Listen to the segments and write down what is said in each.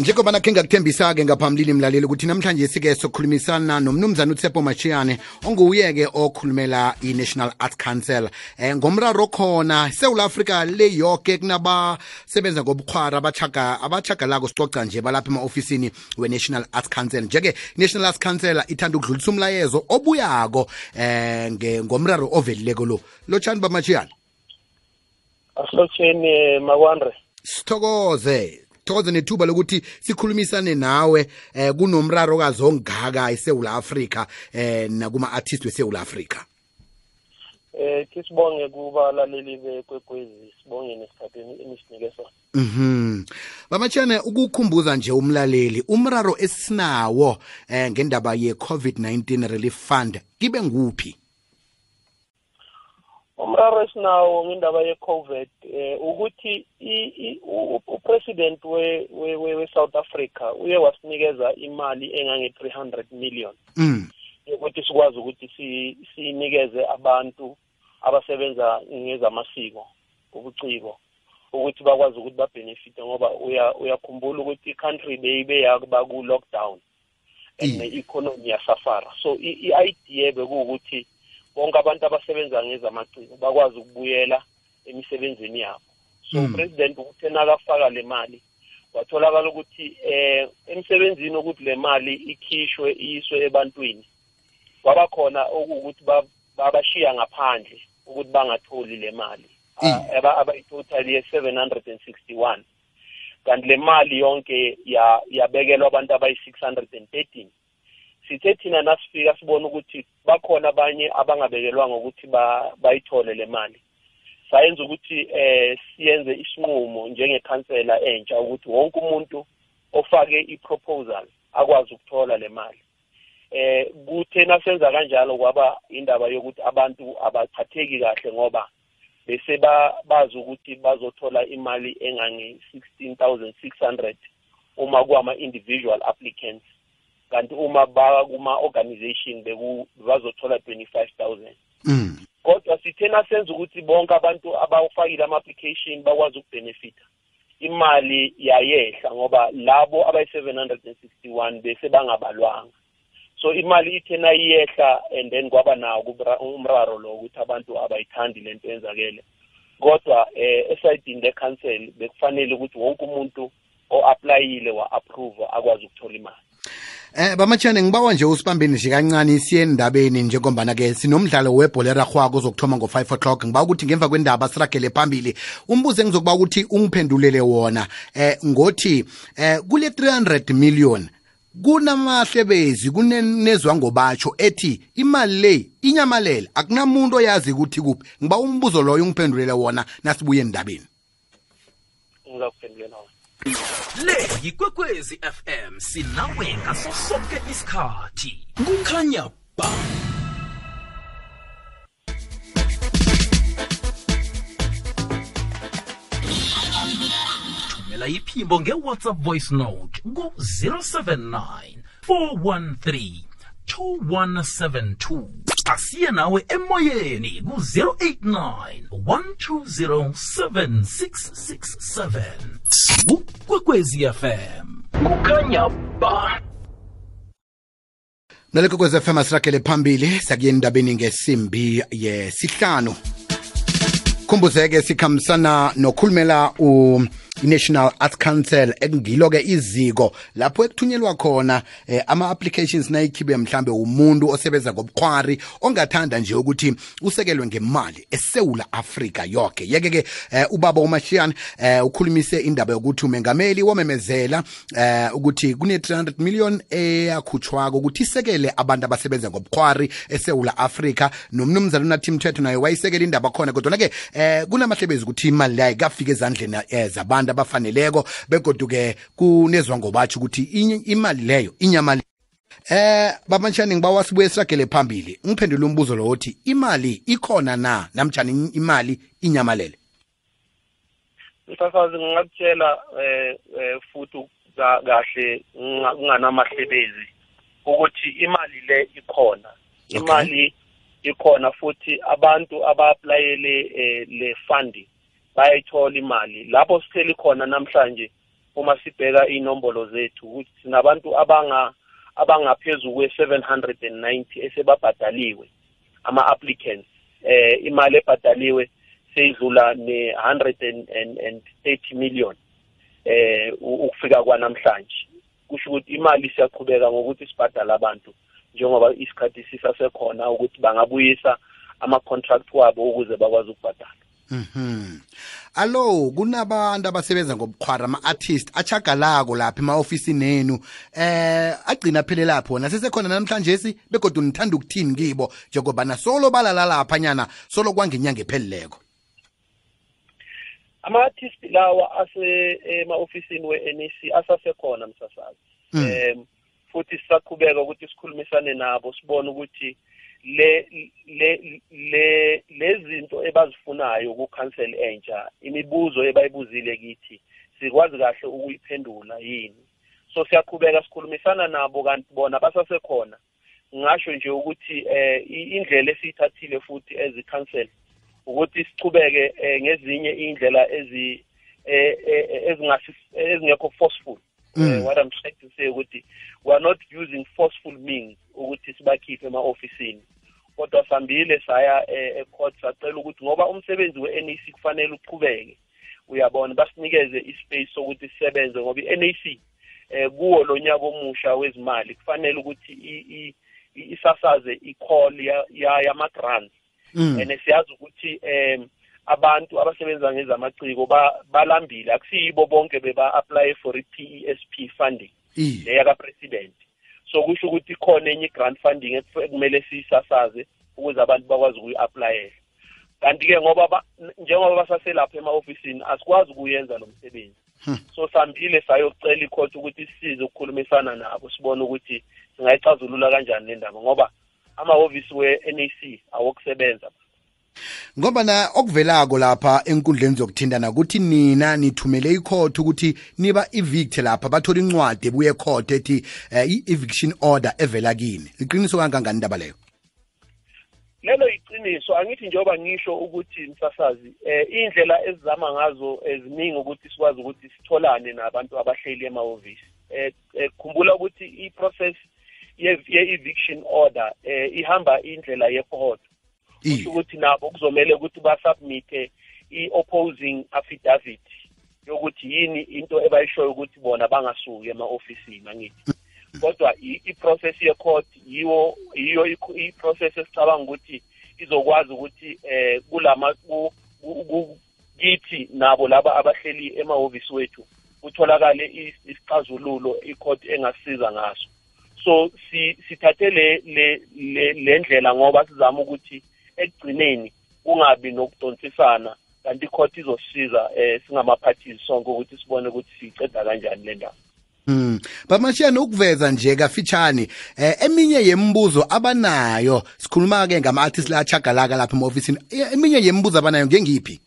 njengoba khe ngakuthembisa-ke ngaphambilini mlaleli ukuthi namhlanje sike sokhulumisana nomnumzana utsepo mashiyane onguye-ke okhulumela i-national arts council. Eh ngomraro khona sewula afrika le yoke kunabasebenza ngobukhwara abachaga abachagalako sicoca nje balapha ema-ofisini we-national arts council. Nje-ke i-national arts council ithanda ukudlulisa umlayezo obuyako eh ngomraro ovelileko lo. Lotshani bamashiyane ahlotsheni makwandre. Sithokoze thokoze nethuba lokuthi sikhulumisane nawe eh kunomraro kazi ongaka eSouth Africa eh nakuma artist weSouth Africa eh kisibonge kubalaleli bekwekwezi sibonge nesikhathini enisinike sona Mhm. Bamachane ukukhumbuza nje umlaleli umraro esinawo eh ngendaba ye COVID-19 relief fund kibe nguphi umraro esinawo ngendaba ye-covid eh ukuthi upresident we-south africa uye wasinikeza imali engange-300 million. Mm. ukuthi sikwazi ukuthi siyinikeze abantu abasebenza ngezamasiko ubuciko ukuthi bakwazi ukuthi babhenefite ngoba uyakhumbula ukuthi i-country beyibe yakuba ku-lockdown and ne-economy yasafara. So i-idea bekuwukuthi bonke abantu abasebenza ngezamaciko bakwazi ukubuyela emisebenzini yabo. So mm. upresident ukuthi enakafaka le mali kwatholakala ukuthi eh emsebenzini ukuthi le mali ikhishwe iyiswe ebantwini kwaba khona okuwukuthi babashiya ngaphandle ukuthi bangatholi le mali. Abayitotal ye-761 kanti le mali yonke yabekelwa abantu abayi-6 hundred and thirteen. Sithe thina nasifika sibona ukuthi bakhona abanye abangabekelwanga ukuthi bayithole le mali. Sayenza ukuthi eh siyenze isinqumo njengekhansela entsha ukuthi wonke umuntu ofake iproposal akwazi ukuthola le mali. Eh kuthe nasenza kanjalo kwaba indaba yokuthi abantu abaphatheki kahle ngoba bese bazi ukuthi bazothola imali engange-16600 uma kuwama-individual applicants. Kanti uma baka kuma-organization bazothola 25000 mm. kodwa sithena senza ukuthi bonke abantu abawufakile ama-application bakwazi ukubhenefitha imali yayehla ngoba labo abayi-761 bese bangabalwanga. So imali ithena iyehla and then kwaba nawo umraro lo ukuthi abantu abayithandi lento yenzakele. Kodwa eh esayidini le-council bekufanele ukuthi wonke umuntu o-aplayile wa-approve akwazi ukuthola imali. Eh bamatshane ngibawa nje usibambeni nje kancane siye endabeni njengombana ke sinomdlalo webhola erarhwako ozokuthoma ngo5 o'clock. Ngiba ukuthi ngemva kwendaba siragele phambili umbuzo engizokuba ukuthi ungiphendulele wona. Eh ngothi eh kule 300 million kunamahlebezi kunenezwa ngobatsho ethi imali le inyamalele akunamuntu oyazi ukuthi kuphi ngiba umbuzo loyo ungiphendulele wona nasibuye endabeni. Ngizakuphendulela wona le yikwekwezi fm sinawe ngaso sonke isikhathi. Kukhanya ba. Thumela iphimbo ngewhatsapp voice note ku-079 413 2172 asiye nawe emoyeni ku-089 120 7667 kukwekwezi fm kukhanya ba. Nalekho kwezi FM asiragele phambili sakuye endabeni ngesimbi yesihlanu. Khumbuzeke sikhambisana nokhulumela u i-national arts council ekungilo-ke iziko lapho ekuthunyelwa khona eh, ama-applications nayikhibe mhlambe umuntu osebenza ngobukhwari ongathanda nje ukuthi usekelwe ngemali esewula afrika yoke. Yeke-ke eh, ubaba umashiyane eh, ukhulumise indaba yokuthi umengameli wamemezela eh, ukuthi kune-300 million eyakhutshwako ukuthi isekele abantu abasebenza ngobukhwari esewula afrika. Nomnumzana unathi mthetho naye wayisekela indaba khona kodwa-ke eh, kunamahlebezi ukuthi imali leyo ikafika ezandleni eh, zabantu abafaneleko begodu-ke kunezwa ngobatsho ukuthi imali leyo inyama eh babanshani ngibawa sibuye siragele phambili. Ngiphendule umbuzo lo wothi imali ikhona na? Namtshani imali inyamalele msasazi ngingakutshela eh futhi kahle kunganamahlebezi ukuthi imali le ikhona. Imali ikhona futhi abantu aba-aplayele le funding. Bayayithola imali. Lapho sitheli khona namhlanje uma sibheka inombolo zethu ukuthi sinabantu abanga abangaphezulu kwe-790 esebabhadaliwe ama-applicants. Eh imali ebhadaliwe seyidlula ne-130 million eh ukufika kwanamhlanje. Kusho ukuthi imali siyaqhubeka ngokuthi sibhadala abantu njengoba isikhathi sisasekhona ukuthi bangabuyisa ama-contract wabo ukuze bakwazi ukubhadala. Mhm. Allo kunabantu abasebenza ngobukhwara ama-artist achagalako lapha ema-ofisini enu eh agcina phele lapho nasesekhona namhlanje si begodwa nithanda ukuthini kibo njengoba nasolo balala lapha nyana solo kwangenyanga ephelileko ama-artist lawa ase ema-ofisini we-NEC asasekhona msasazi Mm. um futhi sisaqhubeka ukuthi sikhulumisane nabo sibone ukuthi le le le lezinto ebazifunayo ku-council entsha imibuzo ebayibuzile kithi sikwazi kahle ukuyiphendula yini? So siyaqhubeka sikhulumisana nabo kanti bona basasekhona. Ngisho nje ukuthi eh indlela esiyithathile futhi as i-council ukuthi sichubeke eh, ngezinye indlela ezi eh, eh, ezingasi ezingekho forceful. Eh, what i'm trying to say ukuthi we are not using forceful means ukuthi sibakhiphe ema-ofisini. Kodwa sambile saya eh, ecourt sacela ukuthi ngoba umsebenzi we-NEC kufanele uqhubeke uyabona basinikeze ispace sokuthi sisebenze ngoba i-NEC eh kuwo lo nyaka omusha wezimali kufanele ukuthi isasaze i-call ya- ya- yama-grants. Mm. and siyazi ukuthi em abantu abasebenza ngezamaciko ba- balambile. Akusiyibo bonke beba-apply for i-PESP funding Iye. leya ka-president so kusho ukuthi khona enye i-grant funding ekufe- ekumele siyisasaze ukuze abantu bakwazi ukuyi-aplayela kanti-ke ngoba ba- njengoba basaselapha ema-ofisini asikwazi ukuyenza lo msebenzi. Hmm. so sambile sayocela ikhoti ukuthi sisize ukukhulumisana nabo sibone ukuthi singayixazulula kanjani le ndaba ngoba amahhovisi we-NAC awokusebenza. Ngoba na okuvelako lapha enkundleni zokuthintana ukuthi nina nithumele icourt ukuthi niba evict lapha bathola incwadi ebuye ecourt ethi eh, i-eviction order evela kini. Iqiniso kangangani indaba leyo? Lelo iqiniso angithi njengoba ngisho ukuthi msasazi eh indlela ezizama ngazo eziningi ukuthi sikwazi ukuthi sitholane nabantu abahleli emahhovisi. Eh eh, khumbula ukuthi i-process ye- ye-eviction order eh ihamba indlela ye-court. Kusho ukuthi nabo kuzomele ukuthi basubmite i-opposing affidavit yokuthi yini into ebayishoyo ukuthi bona bangasuki ema-ofisini angithi. Kodwa i-process ye-court yiwo yiyo i-process esicabanga ukuthi izokwazi ukuthi eh kulama ku- ku- ku- kithi nabo laba abahleli emahhovisi wethu kutholakale is- isixazululo i-court engasiza ngaso. So si sithathe le le le le ndlela ngoba sizama ukuthi ekugcineni kungabi nokudonsisana kanti icourt izosisiza eh singamaphathisi sonke ukuthi sibone ukuthi siyiceda kanjani le ndaba. Mm. Bamashiyane ukuveza nje kafitshane eh eminye yemibuzo abanayo sikhuluma ke ngama artists la chagalaka lapha emaofisini. E- eminye yemibuzo abanayo ngengiphi?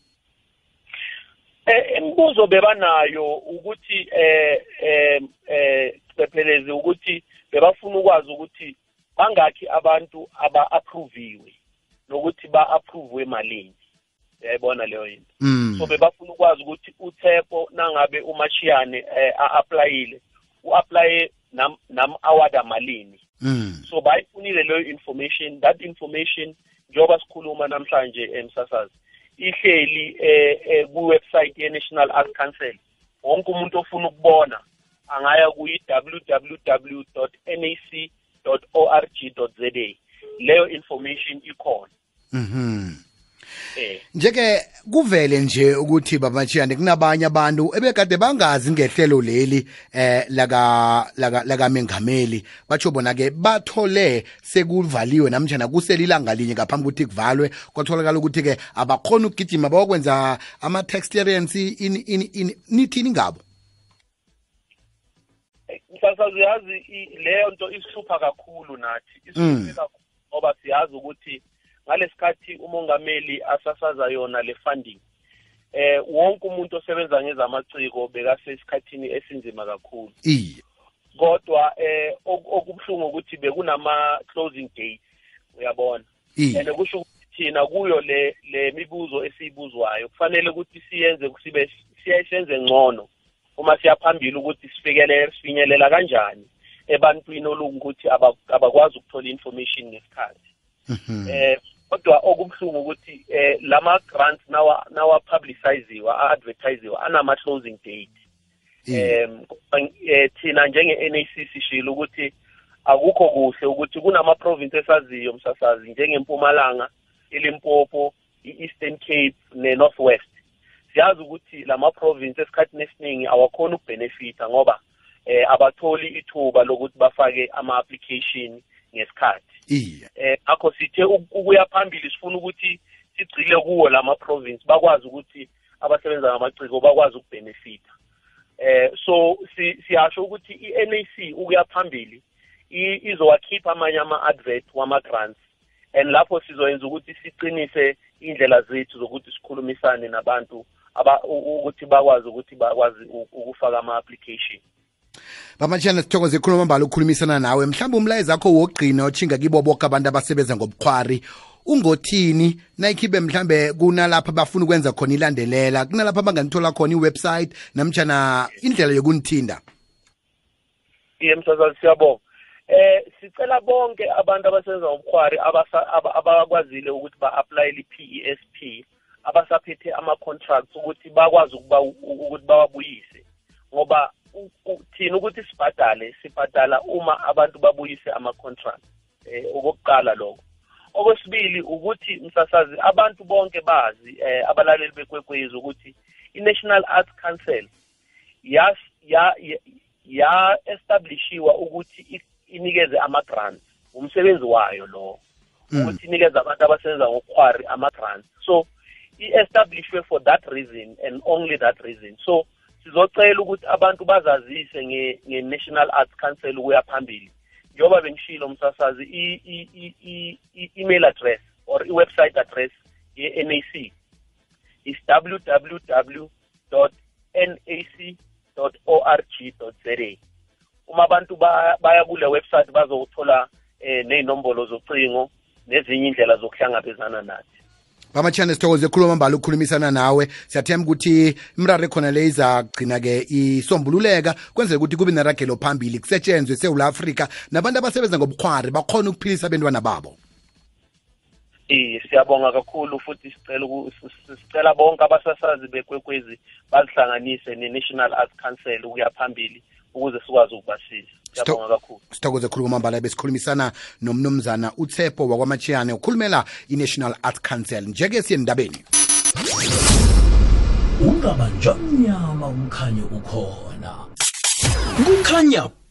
Eh imibuzo bebanayo ukuthi eh eh eh cephelezi ukuthi bebafuna ukwazi ukuthi bangakhi abantu aba-approviwe. Nokuthi ba-approve malini yayibona leyo yinto Mm. so bebafuna ukwazi ukuthi uThepo nangabe umashiyane eh, a-applyile u-applye nam nam award amalini Mm. so bayifunile leyo information. That information njengoba sikhuluma namhlanje emsasazi ihleli eh, eh ku-website ye-national arts council. Wonke umuntu ofuna ukubona angaya kuyi-www nac org za leyo information ikhona. Mhm. eh Njeke kuvele nje ukuthi babachiyane kunabanye abantu ebekade bangazi ngehlelo leli eh laka laka laka mengameli batsho bona ke bathole sekuvaliwe namtjana kuselilanga linye ngaphambi ukuthi kuvalwe kwatholakala ukuthi ke abakhona ukugijima bakwenza ama texterians in in in nithini ngabo msasazi yazi i- leyo nto isihlupha kakhulu nathi Mm. isihluphe kakhulu ngoba siyazi ukuthi ngalesikhathi umongameli asasaza yona le funding eh wonke umuntu osebenza ngezamaciko bekasesikhathini esinzima kakhulu. Iye. Kodwa eh ok- okubuhlungu ukuthi bekunama closing dates uyabona and kusho ukuthi thina kuyo le le mibuzo esiyibuzwayo kufanele ukuthi siyenze sibe siyenze ngcono uma siyaphambili ukuthi sifikele sifinyelela kanjani ebantwini olungukuthi aba- abakwazi ukuthola information ngesikhathi. Mhm. eh kodwa okubuhlungu ukuthi eh lama grants nawa nawa publiciziwa advertisiwa anama closing date. Em eh, thina njenge NAC sishilo ukuthi akukho kuhle ukuthi kunama province esaziyo msasazi njengempumalanga iLimpopo iEastern Cape neNorthwest. Siyazi ukuthi lama province esikhathini esiningi awakhona ukubenefita ngoba eh abatholi ithuba lokuthi bafake ama application ngesikhathi. Iye. Eh akho sithe uk- ukuya phambili sifuna ukuthi sigcile kuwo lama province bakwazi ukuthi abasebenza ngamaciko bakwazi ukubenefita. Eh so si- siyasho ukuthi i-NAC ukuya phambili izowakhipha amanye ama-advert wama-grants and lapho sizoyenza ukuthi siqinise indlela zethu zokuthi sikhulumisane nabantu ukuthi bakwazi ukuthi bakwazi ukufaka ama-application. Bamatshana sithokoze khulu mambala ukukhulumisana nawe. Mhlawumbe umlayezo akho wogqina otshinga kibo boke abantu abasebenza ngobukhwari ungothini? Nayikhibe mhlambe kunalapha bafuna ukwenza khona ilandelela kunalapha banganithola khona iwebsite namtshana indlela yokunithinda. Ye msasazi siyabonga. Eh sicela bonke abantu abasebenza ngobukhwari abakwazile ukuthi ba-aplayele i-PESP abasaphethe ama-contracts ukuthi bakwazi ukuba ukuthi bawabuyise. Ngoba thina ukuthi sibhadale sibhadala uma abantu babuyise ama-contracts eh okokuqala lokho. Okwesibili ukuthi msasazi abantu bonke bazi eh abalaleli bekwekwezi ukuthi i-National Arts Council yas ya ya- establishiwa ukuthi inikeze ama grants umsebenzi wayo lo ukuthi inikeze abantu abasebenza ngokukhwari ama grants so i-establishwe for that reason and only that reason. So sizocela ukuthi abantu bazazise nge- nge-national arts council ukuya phambili. Njengoba bengishilo msasazi i- i- i- i- i-email address or i-website address ye-nac is www nac.org.za uma abantu ba- baya kule website bazothola eh nezinombolo zocingo nezinye indlela zokuhlangabezana nathi. Bamatshana sithokoze khuluma mbala ukukhulumisana nawe. Siyathemba ukuthi imraro ekhona le izagcina-ke isombululeka kwenzela ukuthi kube neragelo phambili kusetshenzwe esewula afrika nabantu abasebenza ngobukhwari bakhona ukuphilisa abentwana babo. Eh siyabonga kakhulu futhi sicela uku- s- s- sicela bonke abasasazi bekwekwezi bazihlanganise ne-National Arts Council ukuya phambili. Ukuze sikwazi ukubasiza. Siyabonga kakhulu. sithokoze khuluma mbala besikhulumisana nomnumzana utshepo wakwamachiyane ukhulumela i-national art council. Njeke siyendabeni ungabanjwa mnyama umkhanyo ukhona. Kukhanya ba